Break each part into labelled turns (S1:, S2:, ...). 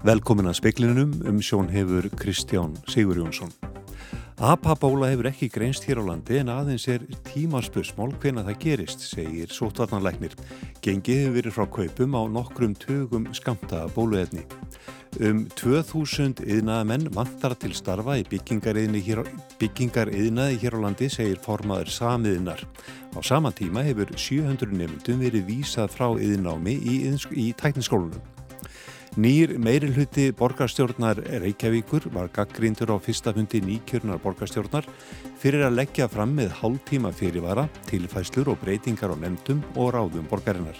S1: Velkomin að speklinunum um sjón hefur Kristján Sigur Jónsson. Apabóla hefur ekki greinst hér á landi en aðeins er tímarspörsmál hvena það gerist, segir sótvarnanleiknir. Gengið hefur verið frá kaupum á nokkrum tögum skamtaða bóluefni. Um 2000 yðnaðamenn vantar til starfa í byggingariðnaði hér, byggingar hér á landi, segir formaður samiðnar. Á sama tíma hefur 700 nefndum verið vísað frá yðnámi í, í tækniskólunum. Nýr meirilhuti borgarstjórnar Reykjavíkur var gaggrindur á fyrsta fundi nýkjörnar borgarstjórnar fyrir að leggja fram með hálftíma fyrirvara, tilfæslur og breytingar á nefndum og ráðum borgarinnar.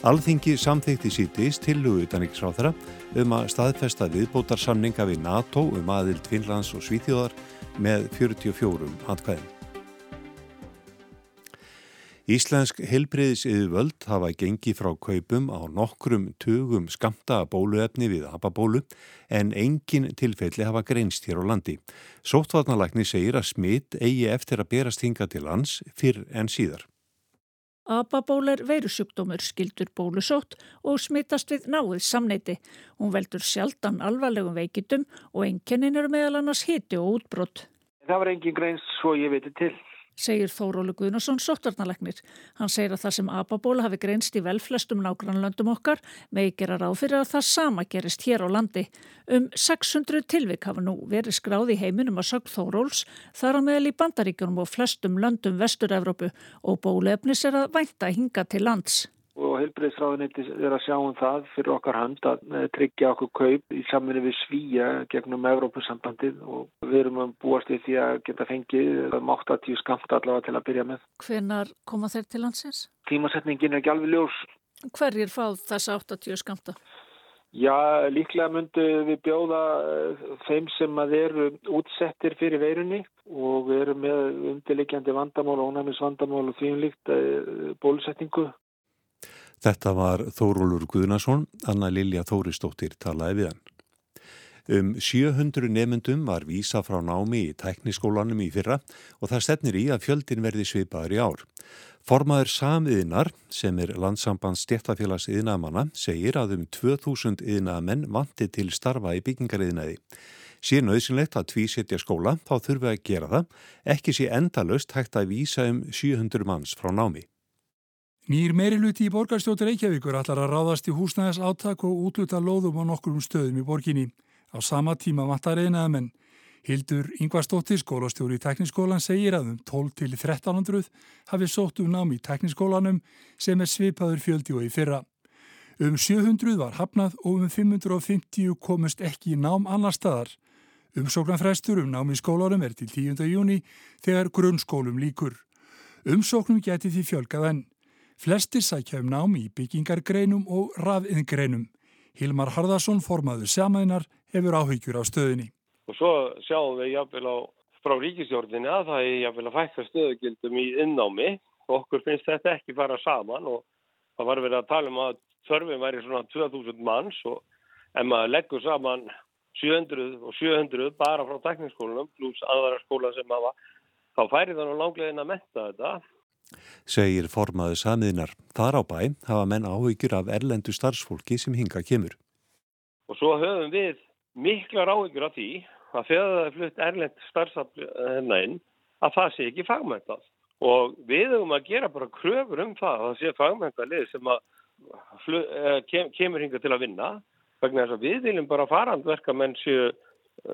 S1: Alþingi samþykti sítist til utanriksráþara um að staðfesta viðbótarsamninga við NATO um aðild Finnlands og Svíþjóðar með 44 handkvæðin. Íslensk helbriðis yfirvöld hafa gengið frá kaupum á nokkrum tugum skamta bóluefni við apabólu en engin tilfelli hafa greinst hér á landi. Sóttvarnalagni segir að smitt eigi eftir að berast hinga til lands fyrr en síðar.
S2: Apaból er veirusjúkdómur skildur bólusótt og smittast við náið samneiti. Hún veldur sjaldan alvarlegum veikitum og enginnin eru meðal annars hiti og útbrott.
S3: Það var engin greinst svo ég veitir til
S2: segir Þórólu Guðnarsson sóttarnalegnir. Hann segir að það sem apabóla hafi greinst í velflestum nágrannlöndum okkar með gera ráð fyrir að það sama gerist hér á landi. Um 600 tilvik hafa nú verið skráð í heiminum að sög Þóróls þar á meðal í bandaríkjunum og flestum löndum Vestur-Evrópu og bólefnis er að vænta hinga til lands
S3: og heilbreyðsráðuniti er að sjá um það fyrir okkar hand að eh, tryggja okkur kaup í samvinni við svíja gegnum Evrópusambandið og við erum að búast í því að geta fengið mátt að tíu skamt allavega til að byrja með.
S2: Hvenar koma þeir til landsins?
S3: Tímasetningin er ekki alveg ljós.
S2: Hverjir fáð þessa 80 skamta?
S3: Já, líklega myndu við bjóða eh, þeim sem að eru útsettir fyrir veirunni og við erum með undirleikjandi vandamál og ónæmis vandamál og eh, bólusetningu
S1: Þetta var Þórólur Guðnason, Anna Lilja Þóristóttir talaði við hann. Um 700 nefnendum var vísa frá námi í tækniskólanum í fyrra og það stefnir í að fjöldin verði svipaður í ár. Formaður samiðinar, sem er landsambands stjættafélags yðnamanna, segir að um 2000 yðnamenn vanti til starfa í byggingariðnaði. Sér nöðsynlegt að tvísetja skóla, þá þurfum við að gera það, ekki sé endalust hægt að vísa um 700 manns frá námi.
S4: Nýr meiriluti í borgarstjóttur Reykjavíkur ætlar að ráðast í húsnæðis áttak og útluta lóðum á nokkurum stöðum í borginni. Á sama tíma vantar einaðamenn. Hildur Yngvarstóttir, skólastjóri í tekniskólan, segir að um 12 til 1300 hafi sótt um nám í tekniskólanum sem er svipaður fjöldi og í fyrra. Um 700 var hafnað og um 550 komust ekki í nám annar staðar. Umsóknarfrestur um nám í skólanum er til 10. júni þegar grunnskólum líkur. Umsóknum geti því fjölgað enn. Flestir sækja um námi í byggingargreinum og rafiðgreinum. Hilmar Harðarsson, formaður samæðinar, hefur áhyggjur á stöðinni.
S5: Og svo sjáum við jáfnvel á frá ríkistjórnini að það er jáfnvel að fækka stöðugildum í innámi. Okkur finnst þetta ekki fara saman og það var verið að tala um að þörfum væri svona 2000 manns og ef maður leggur saman 700 og 700 bara frá tekniskólanum pluss aðra skóla sem hafa, þá færi það nú langlegin að metta þetta
S1: segir formaðu samiðnar. Þar á bæ hafa menn áhyggjur af erlendu starfsfólki sem hinga kemur.
S5: Og svo höfum við miklar áhyggjur af því að þegar það er flutt erlend starfsafnæðin að það sé ekki fagmæntað. Og við höfum að gera bara kröfur um það að það sé fagmæntalið sem eh, kem, kemur hinga til að vinna. Vegna þess að við viljum bara farandverkamenn séu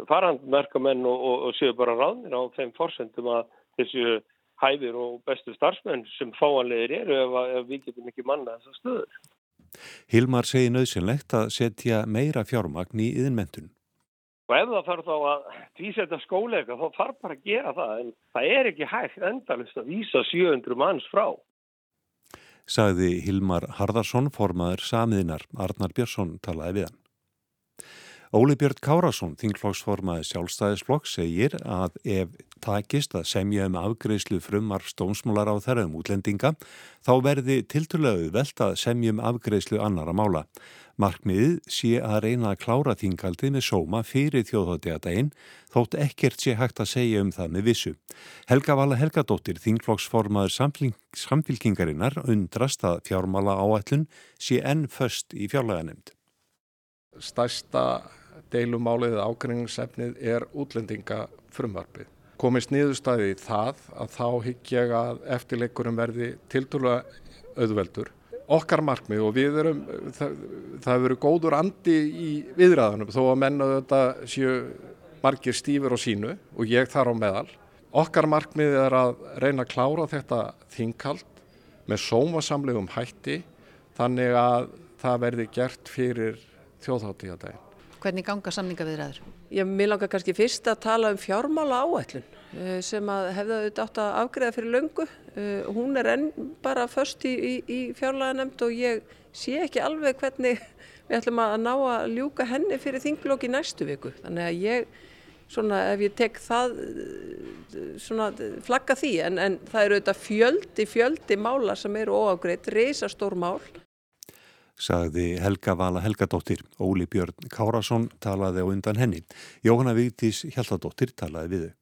S5: farandverkamenn og, og, og séu bara ráðnir á þeim forsendum að þessu hæfir og bestu starfsmenn sem fáanlegir eru ef, ef við getum ekki manna þessar stöður.
S1: Hilmar segi nöðsynlegt að setja meira fjármagn í yðinmentun.
S5: Og ef það þarf þá að tvísetta skóleika þá þarf bara að gera það en það er ekki hægt endalist að vísa 700 manns frá.
S1: Sagði Hilmar Harðarsson formaður samiðinar. Arnar Björnsson talaði við hann. Óli Björn Kárasson, þingflokksformaði sjálfstæðisflokk, segir að ef takist að semja um afgreðslu frumar stómsmálar á þeirra um útlendinga, þá verði tilturlegu velt að semja um afgreðslu annara mála. Markmiðið sé að reyna að klára þingaldið með sóma fyrir þjóðhóttiðadaginn, þótt ekkert sé hægt að segja um það með vissu. Helga Vala Helgadóttir, þingflokksformaður samfylkingarinnar, undrast að fjármála áætlun sé enn först í fjárlega nefnd.
S6: Stærsta deilumálið ágreiningsefnið er útlendinga frumvarpið. Komist niðurstæði í það að þá higg ég að eftirleikurum verði tiltúrlega auðveldur. Okkar markmið og við erum, það, það hefur verið góður andi í viðræðanum þó að menna þetta séu margir stífur og sínu og ég þar á meðal. Okkar markmið er að reyna að klára þetta þingkald með sómasamlegum hætti þannig að það verði gert fyrir þjóðháttíðadaginn.
S7: Hvernig ganga samninga viðræður?
S8: Ég vil langa kannski fyrst að tala um fjármála áætlun eh, sem að hefða auðvitað átt að afgreða fyrir löngu. Eh, hún er enn bara först í, í, í fjárlaga nefnd og ég sé ekki alveg hvernig við ætlum að ná að ljúka henni fyrir þinglokki næstu viku. Þannig að ég, svona ef ég tek það, eh, svona flagga því en, en það eru auðvitað fjöldi, fjöldi mála sem eru óafgreitt, reysastór mál
S1: sagði Helga Vala Helgadóttir. Óli Björn Kárasson talaði á undan henni. Jóhanna Vigdís Hjaltadóttir talaði við þau.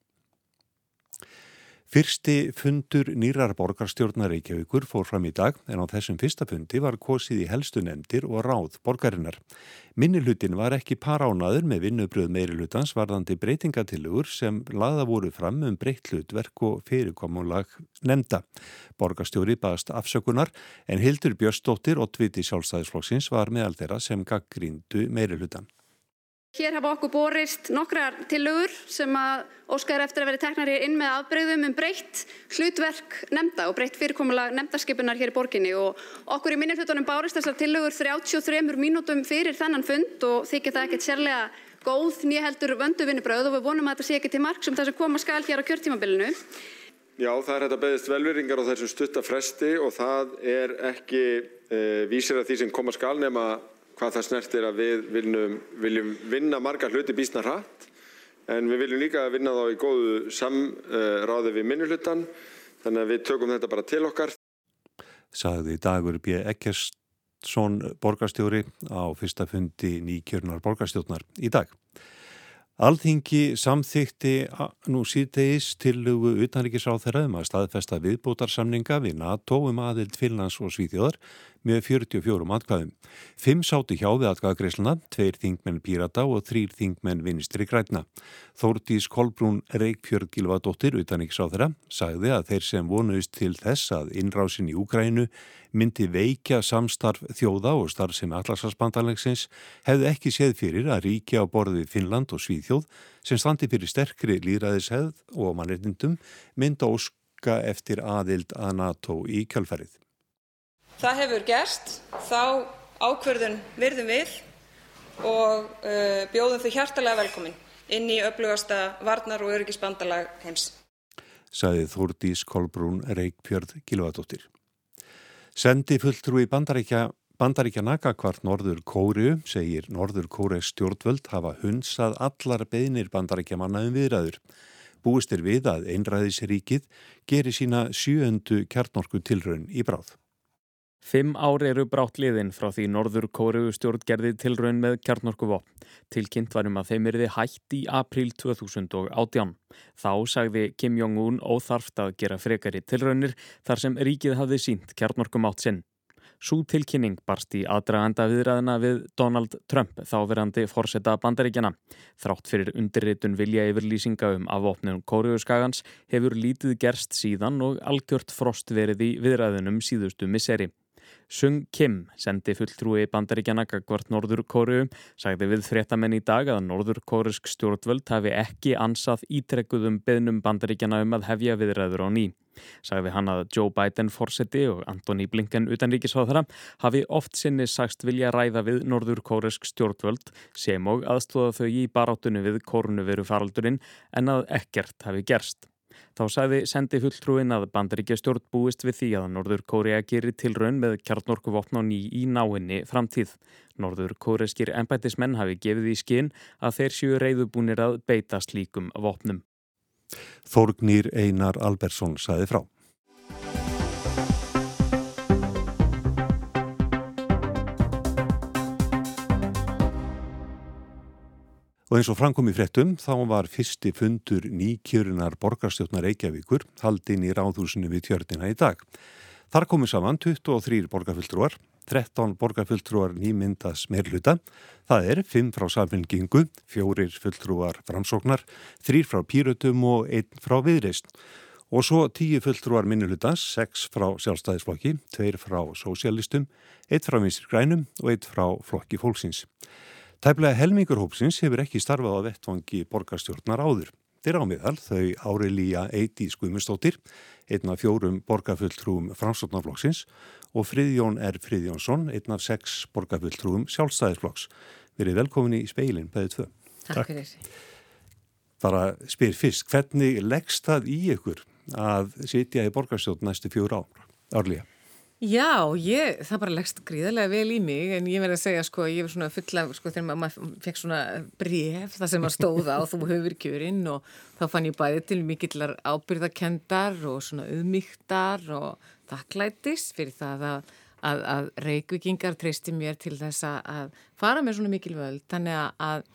S1: Fyrsti fundur nýrar borgarstjórnar Reykjavíkur fór fram í dag en á þessum fyrsta fundi var kosið í helstu nefndir og ráð borgarinnar. Minnilutin var ekki paránaður með vinnubröð meirilutans varðandi breytingatillögur sem laða voru fram um breytt hlutverk og fyrirkomulag nefnda. Borgarstjóri baðast afsökunar en Hildur Björnsdóttir og Tviti sjálfstæðisflokksins var meðal þeirra sem gaggríndu meirilutan.
S9: Hér hafa okkur borist nokkrar tillögur sem að óskar eftir að vera teknar hér inn með afbreyðum um breytt hlutverk nefnda og breytt fyrirkomulega nefndaskipunar hér í borginni og okkur í minnirhlutunum bárist þessar tillögur 33 mínútum fyrir þennan fund og þykir það ekkert sérlega góð nýheldur vöndu vinnubröð og við vonum að þetta sé ekki til marg sem þess að koma skal hér á kjörtímabilinu.
S10: Já, það er þetta beðist velveringar á þessum stuttafresti og það er ekki e, vísir að því sem koma skal nema hvað það snertir að við viljum, viljum vinna marga hluti bísna hratt en við viljum líka vinna þá í góðu samráði við minnulutan þannig að við tökum þetta bara til okkar.
S1: Sagði Dagur B. Ekkersson borgarstjóri á fyrsta fundi nýkjörnar borgarstjórnar í dag. Alþingi samþykti nú síðtegis tillugu utanrikiðsráð þeirra um að staðfesta viðbútarsamninga við NATO um aðild Finlands og Svíþjóðar með 44 atkvæðum. Fimm sátu hjá við atkvæðagreisluna, tveir þingmenn Pírata og þrýr þingmenn Vinstri Græna. Þórdís Kolbrún Reykjörg Gilvadóttir, utanrikiðsráð þeirra, sagði að þeir sem vonuðist til þess að innrásin í Úgrænu myndi veikja samstarf þjóða og starf sem allarsvarsbandarlegsins hefði ekki séð fyrir að ríkja á borði Finnland og Svíþjóð sem standi fyrir sterkri líraðishefð og mannreitindum mynda óska eftir aðild að NATO í kjálfarið.
S11: Það hefur gerst, þá ákverðun virðum við og uh, bjóðum þau hjartalega velkomin inn í öflugasta varnar og öryggisbandalag heims.
S1: Saði Þúrdís Kolbrún Reykjörð Gilvadóttir. Sendi fulltrúi bandaríkja, bandaríkja nakakvart Norður Kóriu, segir Norður Kóriu stjórnvöld hafa hunsað allar beðnir bandaríkja manna um viðræður. Búist er við að einræðisríkið gerir sína sjööndu kjarnorku tilraun í bráð.
S12: Fimm ári eru brátt liðin frá því Norður Kóriu stjórn gerði tilraun með kjarnorkuvopn. Tilkynnt varum að þeim erði hætt í april 2018. Þá sagði Kim Jong-un óþarft að gera frekari tilraunir þar sem ríkið hafði sínt kjarnorkum átt sinn. Sú tilkynning barst í aðdraganda viðræðina við Donald Trump þáverandi fórseta bandaríkjana. Þrátt fyrir undirritun vilja yfirlýsinga um afvopnum Kóriuskagans hefur lítið gerst síðan og algjört frost verið í viðræðunum síðustu misseri. Sung Kim sendi fulltrúi bandaríkjana gagvart Norður Kóru sagði við fréttamenn í dag að Norður Kórusk stjórnvöld hafi ekki ansað ítrekkuðum beðnum bandaríkjana um að hefja viðræður á ný. Sagði hann að Joe Biden fórseti og Antoni Blinken utanríkisáðara hafi oft sinni sagst vilja ræða við Norður Kórusk stjórnvöld sem og aðstóða þau í barátunni við kórnuveru faraldurinn en að ekkert hafi gerst. Þá sagði sendi fulltrúin að bandaríkja stjórn búist við því að Norður Kórea gerir til raun með kjarnorkuvopn á ný í náinni framtíð. Norður kóreskir ennbættismenn hafi gefið í skinn að þeir séu reyðubúnir að beita slíkum vopnum.
S1: Þórgnýr Einar Albersson sagði frá. Og eins og framkom í frettum þá var fyrsti fundur nýkjörunar borgarstjórnar Reykjavíkur haldinn í ráðhúsinu við tjörnina í dag. Þar komu saman 23 borgarfylltrúar, 13 borgarfulltrúar nýmyndas meirluta. Það er 5 frá samfélgingu, 4 fulltrúar framsóknar, 3 frá pýrötum og 1 frá viðreist. Og svo 10 fulltrúar minnulutans, 6 frá sjálfstæðisflokki, 2 frá sósialistum, 1 frá vinstir grænum og 1 frá flokki fólksins. Tæplega helmingur hópsins hefur ekki starfað á vettvangi borgarstjórnar áður. Þeir ámiðal þau Árelíja Eiti Skumustóttir, einn af fjórum borgarfulltrúum framstofnaflokksins og Friðjón R. Friðjónsson, einn af sex borgarfulltrúum sjálfstæðisflokks. Verið velkominni í speilin, beðið tvö.
S13: Takk fyrir þessi.
S1: Bara spyr fyrst, hvernig leggst það í ykkur að sitja í borgarstjórn næstu fjóru ár, árlega?
S13: Já, ég, það bara leggst gríðarlega vel í mig en ég verði að segja sko, ég var svona fulla sko þegar maður fekk svona bref það sem maður stóða og þú höfur kjörinn og þá fann ég bæði til mikillar ábyrðakendar og svona auðmygtar og þakklætis fyrir það að, að, að reykvikingar treysti mér til þess að fara með svona mikil völd. Þannig að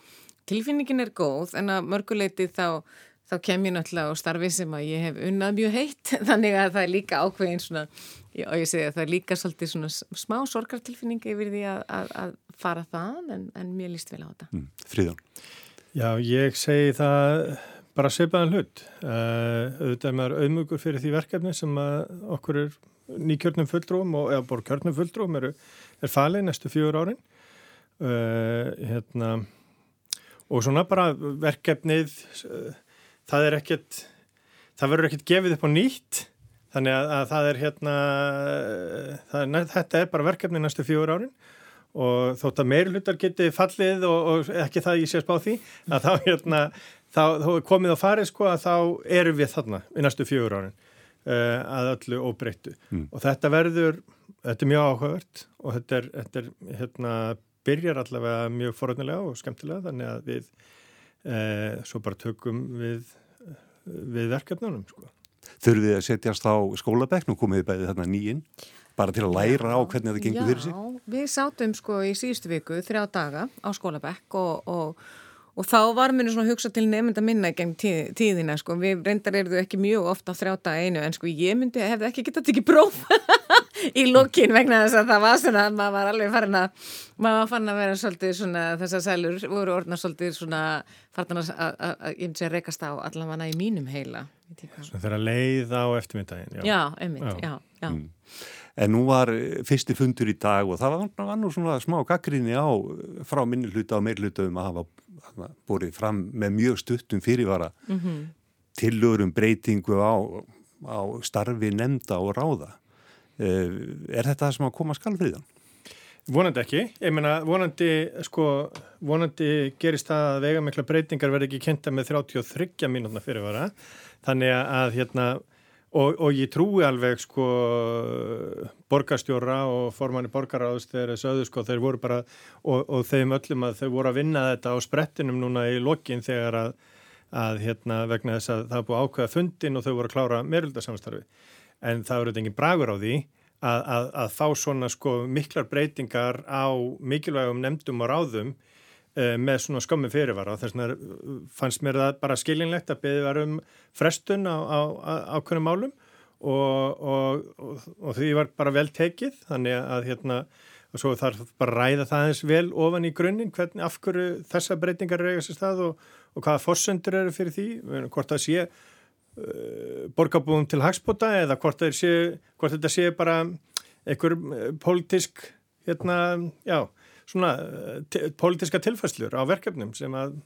S13: tilfinningin er góð en að mörguleiti þá þá kem ég náttúrulega á starfi sem að ég hef unnað mjög heitt, þannig að það er líka ákveðin svona, og ég segi að það er líka svolítið svona smá sorgartilfinningi yfir því að, að, að fara það en, en mér líst vel á þetta. Mm,
S1: Fríðan?
S14: Já, ég segi það bara seipaðan hlut. Uh, auðvitað er maður auðmugur fyrir því verkefni sem okkur er nýkjörnum fulltrúum og eða bor kjörnum fulltrúum er, er falið næstu fjögur árin. Uh, hérna, og svona bara verkefnið uh, það er ekkert það verður ekkert gefið upp á nýtt þannig að, að það er hérna það er, þetta er bara verkefni næstu fjóður árin og þótt að meirlutar geti fallið og, og ekki það ég sé spá því að þá hérna þá, þá er komið á farið sko að þá erum við þarna í næstu fjóður árin uh, að öllu óbreyttu mm. og þetta verður, þetta er mjög áhugavert og þetta er, þetta er hérna byrjar allavega mjög forunnilega og skemmtilega þannig að við uh, svo bara tökum við við verkefnunum sko.
S1: Þurfið þið að setjast á skólabekk og komið bæðið þarna nýjinn bara til að læra á hvernig það gengur fyrir sig?
S13: Já, við sátum sko í síðustu viku þrjá daga á skólabekk og, og, og þá var mér svona að hugsa til nefnda minna gegn tíð, tíðina sko. Við reyndar eru þau ekki mjög ofta þrjá daga einu en sko ég myndi hefði ekki getað ekki próf í lókin vegna þess að það var svona að maður var alveg farin að maður var farin að vera svolítið svona þessar sælur voru orðna svolítið svona farin að, að, að, að ég myndi að rekast á allavega í mínum heila
S14: Svona þeirra leið á eftirmyndagin
S13: Já, já einmitt, já, já. Mm.
S1: En nú var eh, fyrsti fundur í dag og það var, var nú svona smá gaggrinni á eh, frá minni hluta og meir hluta um að hafa borið fram með mjög stuttum fyrirvara mm -hmm. tilörum breytingu á, á starfi nefnda og ráða Eh, er þetta það sem að koma skalfriðan?
S14: Vonandi ekki, ég meina vonandi, sko, vonandi gerist það að vega mikla breytingar verði ekki kynnta með 33 mínútna fyrirvara, þannig að hérna, og, og ég trúi alveg sko borgarstjóra og formanni borgaráðs þegar þessu öðu sko, þeir voru bara og, og þeim öllum að þau voru að vinna þetta á sprettinum núna í lokin þegar að, að hérna vegna þess að það búið ákveða fundin og þau voru að klára meiruldarsamstarfi en það eru engin bragur á því að, að, að fá svona sko miklar breytingar á mikilvægum nefndum og ráðum með svona skömmu fyrirvara. Og þess vegna fannst mér það bara skilinlegt að beði varum frestun á ákveðnum málum og, og, og, og því var bara vel tekið. Þannig að hérna og svo þarf bara að ræða það eins vel ofan í grunninn hvernig af hverju þessa breytingar reyga sér stað og hvaða fórsöndur eru fyrir því, hvort það sé Uh, borgarbúum til hagspota eða hvort, sé, hvort þetta sé bara einhver pólitísk hérna, já, svona uh, pólitíska tilfæslur á verkefnum sem að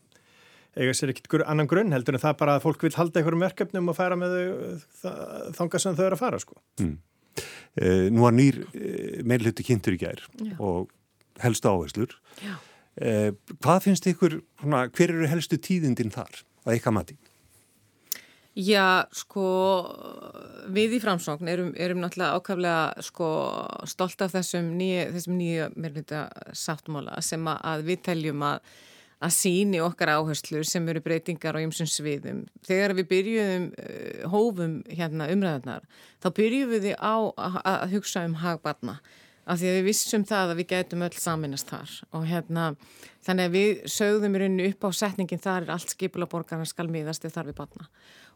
S14: eiga sér ekkert annan grunn heldur en það bara að fólk vil halda einhverjum verkefnum og færa með þau þanga sem þau eru að fara sko. Mm.
S1: Eh, nú var nýr eh, meðluti kynntur í gær já. og helstu áherslur. Eh, hvað finnst ykkur, hana, hver eru helstu tíðindin þar að eitthvað mati?
S13: Já, sko, við í framsókn erum, erum náttúrulega ákaflega sko, stolt af þessum nýja meirmynda sáttmála sem að við teljum að, að síni okkar áherslu sem eru breytingar á ymsum sviðum. Þegar við byrjuðum uh, hófum hérna umræðarnar, þá byrjuðum við á að, að hugsa um hagbarna af því að við vissum það að við gætum öll saminast þar og hérna þannig að við sögðum í rauninu upp á setningin þar er allt skipula borgarna skal miðast eða þar við barna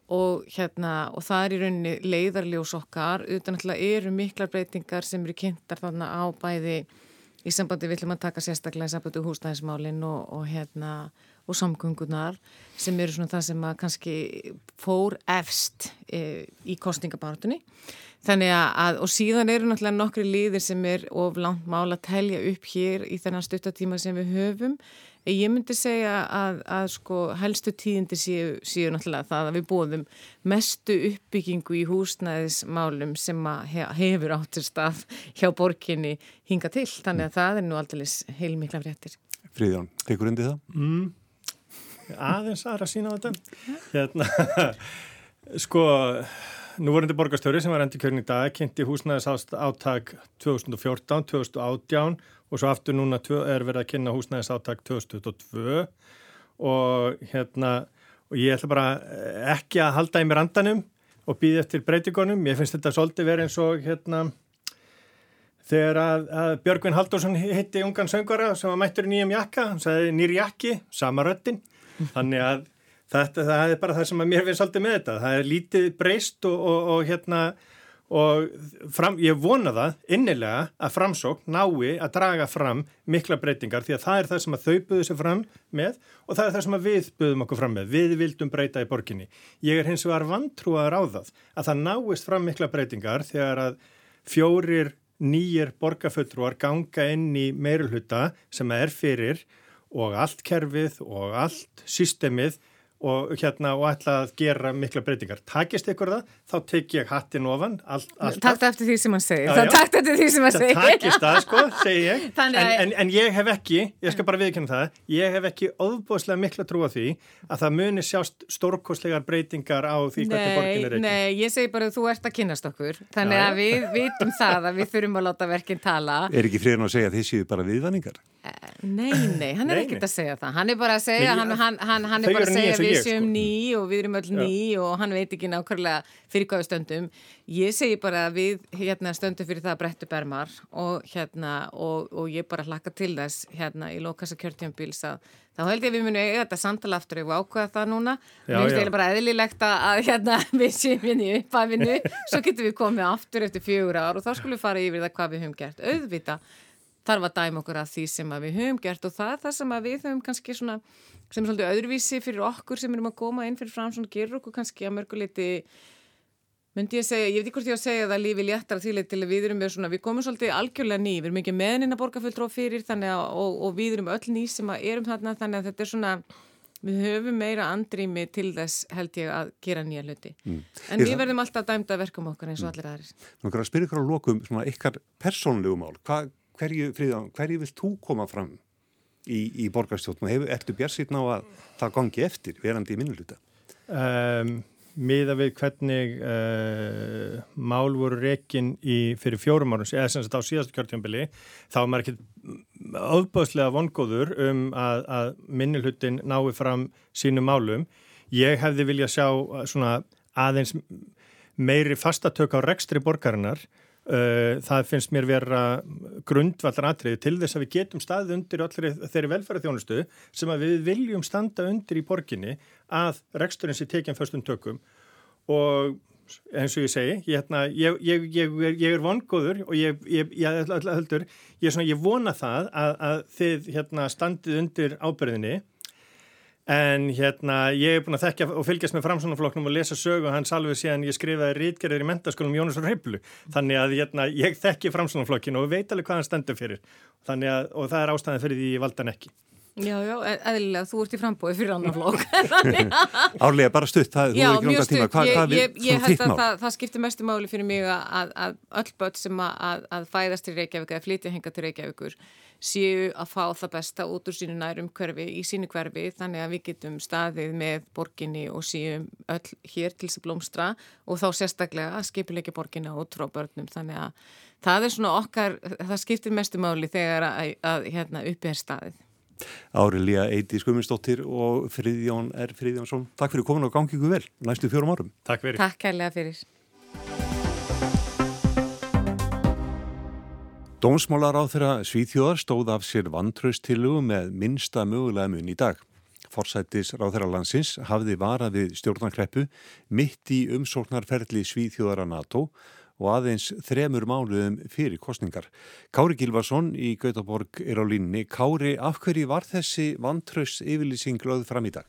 S13: og hérna og það er í rauninni leiðarljós okkar utan alltaf eru miklar breytingar sem eru kynntar þarna á bæði í sambandi við ætlum að taka sérstaklega í sambandi húsnæðismálinn og, og hérna og samgöngunar sem eru svona það sem að kannski fór efst e, í kostningabáratunni þannig að og síðan eru náttúrulega nokkri líðir sem er of langt mála að telja upp hér í þennan stuttatíma sem við höfum Ég myndi segja að, að sko helstu tíðindi séu, séu náttúrulega það að við bóðum mestu uppbyggingu í húsnæðismálum sem hefur áttur stað hjá borginni hinga til. Þannig að það er nú aldrei heilmikla fréttir.
S1: Fríðjón, tekur undir það?
S14: Mm, aðeins aðra sína á þetta. Hérna, sko, nú vorundi borgarstjóri sem var endur kjörn í dag, kynnti húsnæðisáttak 2014-2018 og svo aftur núna er verið að kynna húsnæðisáttak 2022 og hérna og ég ætla bara eh, ekki að halda í mér andanum og býði eftir breytingunum. Ég finnst þetta svolítið verið eins og hérna þegar að, að Björgvin Haldursson hitti ungan söngara sem var mættur í nýjum jakka. Hann sagði nýr jakki, sama röttin þannig að þetta það er bara það sem að mér finnst svolítið með þetta það er lítið breyst og, og, og hérna og fram, ég vona það innilega að framsókn nái að draga fram mikla breytingar því að það er það sem að þau buðu sér fram með og það er það sem að við buðum okkur fram með. Við vildum breyta í borginni. Ég er hins vegar vantrúaður á það að það náist fram mikla breytingar þegar að fjórir nýjir borgarföldrúar ganga inn í meirulhuta sem er fyrir og allt kerfið og allt systemið og hérna og ætla að gera mikla breytingar. Takist ykkur það, þá tek ég hattin ofan allt,
S13: Takkt eftir því sem hann segir. Já, já. Takkt eftir því sem hann segir.
S14: Takist það sko, segi ég. En, en, en ég hef ekki, ég skal bara viðkynna það, ég hef ekki óbúslega mikla trú á því að það muni sjást stórkoslegar breytingar á því hvernig borgin er ekki.
S13: Nei, ég segi bara að þú ert að kynast okkur. Þannig já, að við vitum það að við þurfum að láta verkinn tala.
S1: Er ekki friðan að segja að
S13: Nei, nei, hann er ekkert að segja það. Hann er bara að segja, nei, hann, hann, hann, er bara að segja við ég, séum sko. ný og við erum öll ný ja. og hann veit ekki nákvæmlega fyrir hvaðu stöndum. Ég segi bara að við hérna, stöndum fyrir það að brettu bermar og, hérna, og, og ég bara hlakka til þess hérna í lokasa kjörtjömbils að þá held ég að við munum eiga þetta samtala aftur við ákvæða það núna. Mér finnst eiginlega bara eðlilegt að hérna, við séum hérna í uppafinu svo getum við komið aftur eftir fjögur ár og þá skulum við fara yfir það hvað við höfum gert. Auðvita þarf að dæma okkur að því sem við höfum gert og það er það sem við höfum kannski svona, sem er svolítið öðruvísi fyrir okkur sem erum að koma inn fyrir fram svona gerur okkur kannski að mörguleiti myndi ég segja, ég veit ekki hvort ég að segja það lífi léttar því til að við erum með svona, við komum svolítið algjörlega ný, við erum ekki meðninn að borga fulltróð fyrir þannig að, og, og við erum öll ný sem að erum þarna þannig að þetta er svona við höfum meira andrými til þess held ég að gera nýja hluti. Mm. en við verðum alltaf dæmda verkum okkar eins og allir aðris
S1: Nú kannar að spyrja ykkur á lokum svona ykkar persónlegu mál, hvað hverju, Fríðan, hverju vilt þú koma fram í, í borgarstjórnum? Hefur, ertu björnsýtn á að það gangi eftir verandi í minnuluta? Um,
S14: miða við hvernig uh, mál voru rekin í, fyrir fjórum árum, eða sem sagt á síðastu kjörtjónbili, þá er maður ekki ofbáðslega vongóður um að, að minnulutin nái fram sínu málum. Ég hefði viljað sjá svona aðeins meiri fastatök á rekstri borgarinnar Eh, það finnst mér vera grundvallar atriði til þess að við getum staðið undir allir þeirri velferðarþjónustu sem að við viljum standa undir í borginni að reksturinn sé tekjan fyrstum tökum. Og eins og ég segi, ég, hérna, ég, ég, ég er vongóður og ég vona það að, að þið hérna, standið undir ábyrðinni En hérna, ég hef búin að þekkja og fylgjast með framsvonarflokknum og lesa sögu hans alveg síðan ég skrifaði rítgerðir í mentaskólum Jónusur Reiplu. Þannig að hérna, ég þekki framsvonarflokkinu og veit alveg hvað hann stendur fyrir. Að, og það er ástæðan fyrir því ég valda hann ekki.
S13: Já, já, e- eðlilega, þú ert í frambóði fyrir annan flokk.
S1: Árlega, bara stutt, það,
S13: já, þú er ekki langa tíma. Hva, ég, ég, ég held að það, það skiptir mestu máli fyrir mig að, að öll börn sem að, að fæðast til Reykjavík eða flytja henga til Reykjavíkur séu að fá það besta út úr sínu nærum hverfi í sínu hverfi þannig að við getum staðið með borginni og séum öll hér til þess að blómstra og þá sérstaklega að skipilegja borginna út frá börnum þannig að það er svona okkar, það skiptir mestu máli þegar að, að hérna uppi er staðið.
S1: Árilíja Eiti Skuminsdóttir og Friðjón R. Friðjónsson, takk fyrir komin og gangi ykkur vel næstu fjórum árum.
S14: Takk fyrir.
S13: Takk kærlega fyrir.
S1: Dómsmálar á þeirra Svíþjóðar stóð af sér vantraustillugu með minsta mögulega mun í dag. forsættis ráðherralandsins hafði vara við stjórnarkreppu mitt í umsóknarferðli Svíþjóðara NATO og aðeins þremur máluðum fyrir kostningar. Kári Gilvarsson í Gautaborg er á línni. Kári, af hverju var þessi vantraus yfirlýsing lögð fram í dag?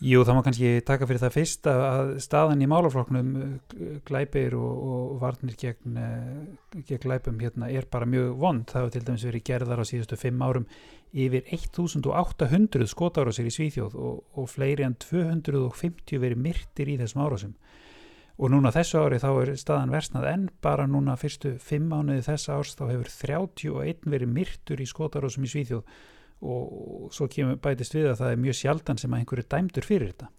S15: Jú, það má kannski taka fyrir það fyrst að staðan í málafloknum eh, glæpir og, og varnir gegn, eh, gegn glæpum hérna er bara mjög vond. Það hefur til dæmis verið gerðar á síðustu fimm árum yfir 1800 skotára sér í Svíþjóð og, og fleiri en 250 verið myrtir í þessum árásum. Og núna þessu ári þá er staðan versnað en bara núna fyrstu fimm mánuði þessa árs þá hefur 31 verið myrtur í skotárásum í Svíþjóð. Og svo kemur bætist við að það er mjög sjaldan sem að einhverju dæmdur fyrir þetta.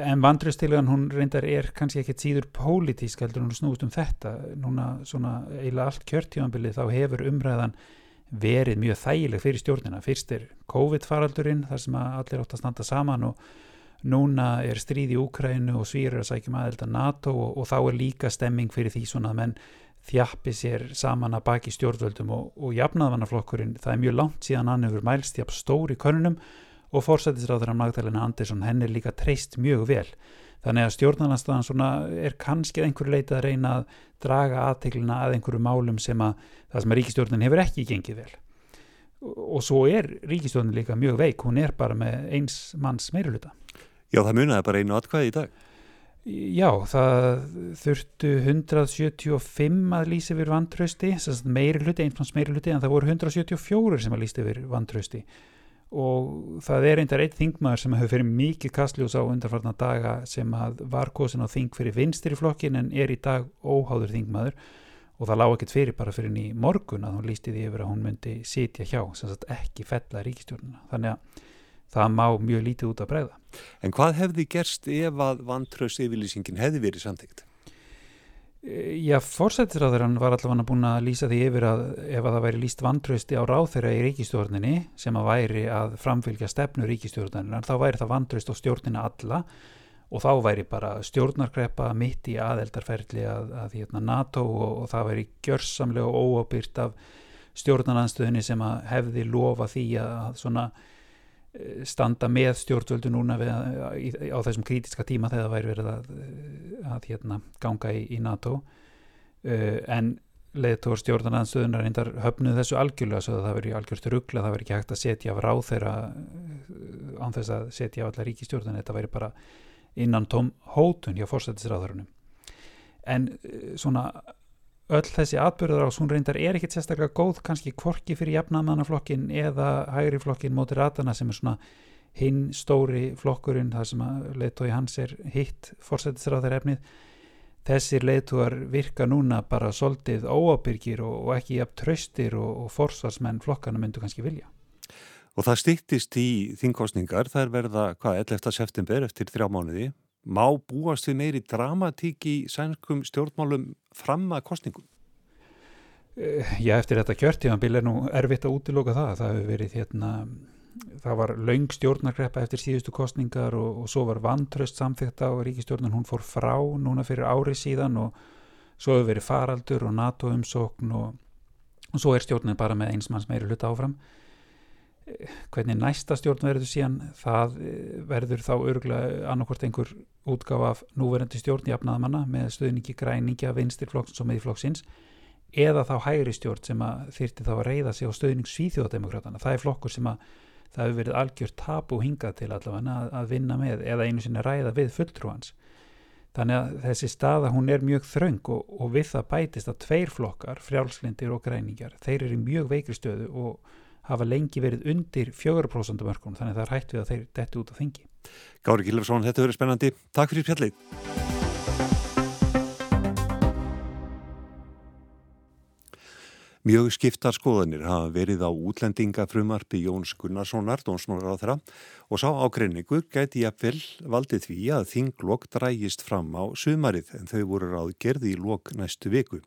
S15: En vandröstilegan hún reyndar er kannski ekkert síður pólitísk heldur hún snúst um þetta. Núna svona eiginlega allt kjörtímanbilið þá hefur umræðan verið mjög þægileg fyrir stjórnina. Fyrst er COVID-faraldurinn þar sem allir átt að standa saman og núna er stríð í Úkrænu og svýrir að sækjum aðelda NATO og, og þá er líka stemming fyrir því svona að menn þjappi sér saman að baki stjórnvöldum og, og jafnaðvannaflokkurinn, það er mjög langt síðan hann hefur mælst jafn stóri konunum og fórsættisráður af Magdalena Andersson henn er líka treyst mjög vel. Þannig að stjórnarnanstæðan er kannski einhverju leita að reyna að draga aðteglina að einhverju málum sem að það sem að ríkistjórnin hefur ekki gengið vel. Og svo er ríkistjórnin líka mjög veik, hún er bara með eins manns meiruluta
S1: Já það munaði bara einu atkvæði í dag.
S15: Já, það þurftu 175 að lýsa yfir vantrausti, meiri hluti, einflans meiri hluti, en það voru 174 sem að lýsa yfir vantrausti. Og það er einnig einn þingmaður sem hefur fyrir mikið kastljós á undarfarnar daga sem var kosin á þing fyrir vinstir í flokkin en er í dag óháður þingmaður. Og það lág ekkert fyrir bara fyrir ný morgun að hún lýsti því yfir að hún myndi sitja hjá, sem sagt ekki fella ríkistjórnuna. Þannig að það má mjög lítið út að bregða.
S1: En hvað hefði gerst ef að vantraust yfirlýsingin hefði verið samtíkt?
S15: E, já, fórsættisráðurann var allavega búin að lýsa því yfir að ef að það væri lýst vantrausti á ráþeira í ríkistjórninni sem að væri að framfylgja stefnu ríkistjórninnar, þá væri það vantraust á stjórnina alla og þá væri bara stjórnarkrepa mitt í aðeldarferðli að, að hérna, NATO og, og það væri gjörsamlega óábyrgt af stjórnarnanstöðinni sem að hefði lofa því að svona standa með stjórnvöldu núna við, á þessum krítiska tíma þegar það væri verið að, eh, að hérna, ganga í, í NATO. Uh, en leðtór stjórnarnanstöðunar reyndar höfnuð þessu algjörlega svo að það veri algjörst ruggla, það veri ekki hægt að setja af ráð þeirra án þess að setja af alla ríkistjórnum, þetta væri bara innan tóm hótun hjá fórsættisráðurunum en svona öll þessi atbyrður á hún reyndar er ekkit sérstaklega góð kannski kvorki fyrir jafnamannaflokkin eða hægri flokkin móti ratana sem er svona hinn stóri flokkurinn þar sem að leittói hans er hitt fórsættisráðar efnið þessir leittóar virka núna bara soldið óábyrgir og, og ekki jafn tröstir og, og forsvarsmenn flokkana myndu kannski vilja.
S1: Og það stýttist í þingkostningar, það er verða hvað, 11. september eftir þrjá mánuði má búast við meiri dramatík í sænskum stjórnmálum fram að kostningum?
S15: Eh, já, eftir þetta kjörtíðanbíl er nú erfitt að útiloka það. Það hefur verið hérna, það var laung stjórnargreppa eftir síðustu kostningar og, og svo var vantraust samþýgt á ríkistjórnun, hún fór frá núna fyrir árið síðan og svo hefur verið faraldur og NATO umsókn og, og svo er stjórnin bara með einsmanns meiri hluta áfram hvernig næsta stjórn verður síðan það eh, verður þá örgulega annarkort einhver útgáf af núverandi stjórn í afnaðamanna með stöðningi græningja vinstirflokks og meðflokksins eða þá hægri stjórn sem þyrti þá að reyða sig á stöðning svíþjóðdemokratana það er flokkur sem að það hefur verið algjört tap og hingað til allavega að, að vinna með eða einu sinni ræða við fulltrúans þannig að þessi staða hún er mjög þraung og, og við það bætist að tveir flokkar, frjálslindir og græningjar þeir eru mjög veikri stöðu og hafa lengi verið undir 4% mörgum þannig að það er hægt við að þeir detti út á þingi.
S1: Gári Gilvarsson, þetta verið spennandi. Takk fyrir fjallið. Mjög skiptar skoðanir hafa verið á útlendingafrumarpi Jóns Gunnarssonar, dónsmálar á þeirra og sá ágreiningur gæti jafnvel valdið því að þinglokk drægist fram á sumarið en þau voru ráð gerði í lok næstu viku.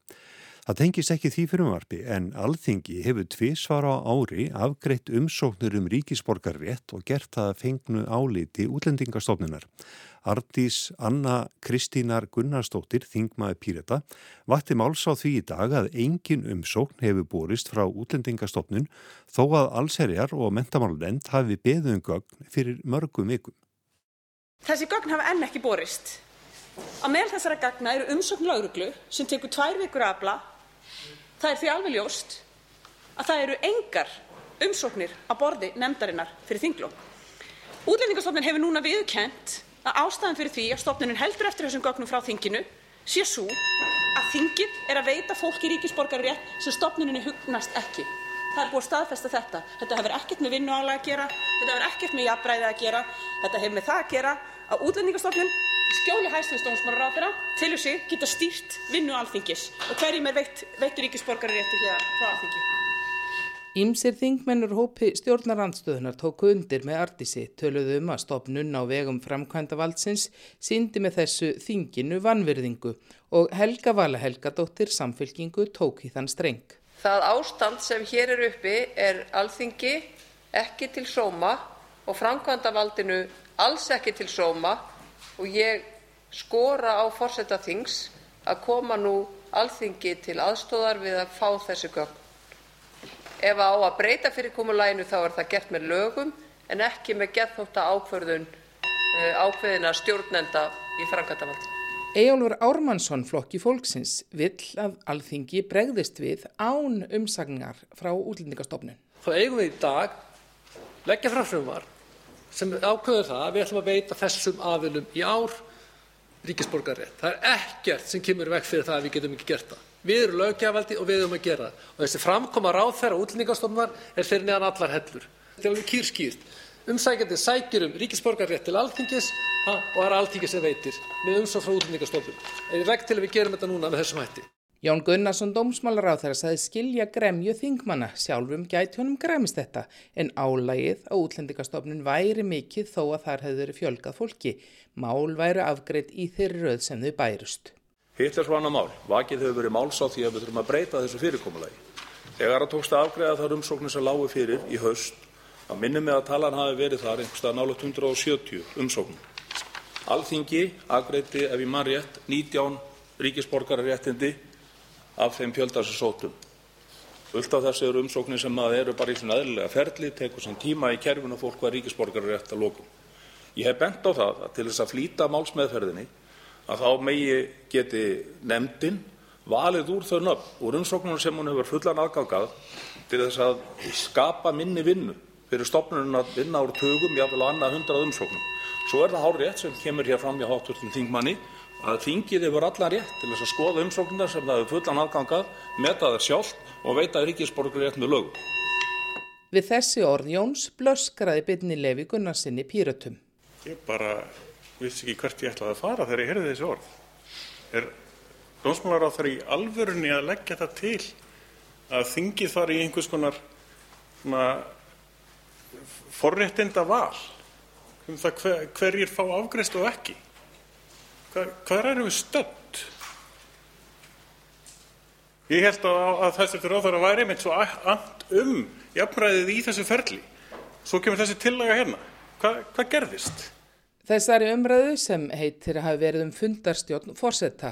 S1: Það tengist ekki því fyrirmarfi en alþingi hefur tvísvar á ári afgreitt umsóknur um ríkisborgarrétt og gert það fengnu áliti útlendingastofnunar. Ardís Anna Kristínar Gunnarsdóttir, þingmaði Píreta, vatti máls á því í dag að engin umsókn hefur borist frá útlendingastofnun þó að allserjar og mentamálend hafi beðum gögn fyrir mörgum vikum.
S16: Þessi gögn hafa enn ekki borist. Á meðal þessara gagna eru umsókn lauruglu sem tekur tvær vikur afla Það er því alveg ljóst að það eru engar umsóknir á borði nefndarinnar fyrir þinglokk. Útlendingastofnun hefur núna viðurkennt að ástæðan fyrir því að stofnunin heldur eftir þessum gögnum frá þinginu sé svo að þingið er að veita fólki ríkisborgararétt sem stofnuninni hugnast ekki. Það er búið að staðfesta þetta. Þetta hefur ekkert með vinnuálag að gera, þetta hefur ekkert með jafnbræði að gera, þetta hefur með það að gera að útlendingastofnun skjóli hæstins dómsmálaráðherra tilur sig geta stýrt vinnu alþingis og hverjum er veitt, veittur ríkisborgararétti hér frá alþingi.
S17: Ímsir þingmennur hópi stjórnarandstöðunar tóku undir með artísi töluðu um að stopnun á vegum framkvæmda valdsins síndi með þessu þinginu vanvirðingu og Helga Vala Helgadóttir samfélkingu tók í þann streng.
S8: Það ástand sem hér er uppi er alþingi ekki til sóma og framkvæmda valdinu alls ekki til sóma og ég skora á forseta þings að koma nú alþingi til aðstóðar við að fá þessi gögn. Ef á að breyta fyrirkomulaginu þá er það gert með lögum en ekki með geðþótta ákvörðun uh, ákveðina stjórnenda í framkvæmdavaldinu.
S17: Ejólfur Ármannsson flokki fólksins vill að alþingi bregðist við án umsagnar frá útlendingastofnun.
S18: Þá eigum við í dag leggja frá frumvar sem ákveður það að við ætlum að veita þessum aðilum í ár ríkisborgarrétt. Það er ekkert sem kemur vekk fyrir það að við getum ekki gert það. Við erum löggjafaldi og við erum að gera það. Og þessi framkoma ráð þeirra útlendingastofnar er fyrir neðan allar hellur. Þetta er alveg kýrskýrt. Umsækjandi sækir um ríkisborgarrétt til alþingis og það er alþingis sem veitir með umsók frá útlendingastofnum. Er vekk til að við gerum þetta núna með þessum hætti.
S17: Jón Gunnarsson dómsmálaráþæra saði skilja gremju þingmanna, sjálfum gæti honum gremist þetta, en álægið á útlendingastofnun væri mikið þó að þar hefur verið fjölgað fólki. Mál væri afgreitt í þeirri röð sem þau bærust.
S19: Hitt er svona mál. Vakið hefur verið máls á því að við þurfum að breyta þessu fyrirkomulagi. Þegar að tókst að afgreiða þar umsóknir sem lágu fyrir í haust, að minnum með að talan hafi verið þar einhverstað nála 170 umsóknum. Alþingi afgreiði ef ég mann rétt 19 ríkisborgararéttindi af þeim fjölda sem sótum. Fullt af þessu eru umsóknir sem eru bara í svona eðlilega ferli, tekur sem tíma í kerfinu og fólk var ríkisborgarar rétt að lokum. Ég hef bent á það að til þess að flýta málsmeðferðinni að þá megi geti nefndin valið úr þau nöfn úr umsóknunum sem hún hefur fullan aðgangað til þess að skapa minni vinnu fyrir stopnunum að vinna úr tögum, jáfnvel á annað hundrað umsóknum. Svo er það hár rétt sem kemur hér fram hjá hátturtum þingmanni að þingið hefur allan rétt til þess að skoða umsóknirnar sem það hefur fullan aðgangað, meta þær sjálft og veita ríkisborgur rétt með lögum.
S17: Við þessi orð Jóns blöskraði byrni Levi Gunnarsinni pýratum.
S20: Ég bara vissi ekki hvert ég ætlaði að fara þegar ég heyrði þessi orð. Er dómsmálar á þar í alvörunni að leggja það til að þingið fari í einhvers konar forréttinda val um það hver, hverjir fá afgreist og ekki? Hvað erum við stönd? Ég held að, að þessi ráðara væri einmitt svo and um jafnræðið í þessu ferli. Svo kemur þessi tillaga hérna. Hva, hvað gerðist?
S17: Þessari umræðu sem heitir að hafa verið um fundarstjórn fórsetta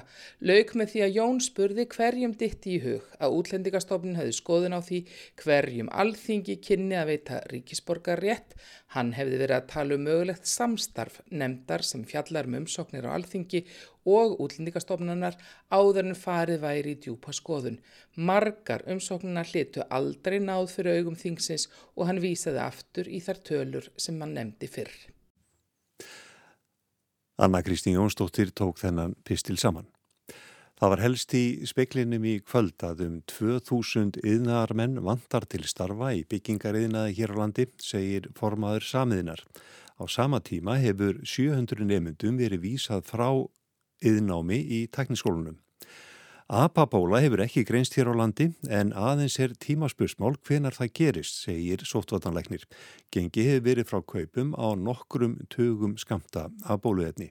S17: lauk með því að Jón spurði hverjum ditti í hug að útlendingastofnun hefði skoðun á því hverjum alþingi kynni að veita ríkisborgar rétt. Hann hefði verið að tala um mögulegt samstarf nefndar sem fjallar um umsóknir á alþingi og útlendingastofnunar áður en farið væri í djúpa skoðun. Margar umsóknuna hlitu aldrei náð fyrir augum þingsins og hann vísaði aftur í þar tölur sem hann nefndi fyrr.
S1: Anna Kristín Jónsdóttir tók þennan pistil saman. Það var helst í speklinum í kvöld að um 2000 yðnaðarmenn vantar til starfa í byggingariðnaði hér á landi, segir formaður samiðinar. Á sama tíma hefur 700 nefndum verið vísað frá yðnámi í tekniskólunum. Apabóla hefur ekki greinst hér á landi en aðeins er tímaspursmál hvenar það gerist, segir sóttvartanleiknir. Gengi hefur verið frá kaupum á nokkrum tugum skamta af bóluetni.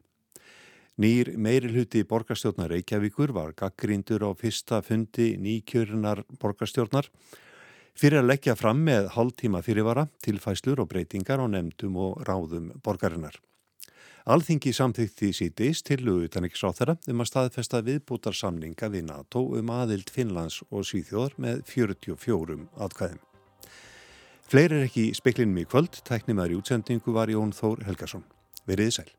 S1: Nýr meirihluti borgarstjórnar Reykjavíkur var gaggrindur á fyrsta fundi nýkjörunar borgarstjórnar fyrir að leggja fram með hálftíma fyrirvara, tilfæslur og breytingar á nefndum og ráðum borgarinnar. Alþingi samþykti síðdeist til utan ekki sáþara um að staðfesta viðbútar samninga við NATO um aðild Finnlands og Svíþjóðar með 44 atkvæðum. Fleiri er ekki speklinum í kvöld, tæknimaður í útsendingu var Jón Þór Helgason. Verið sæl.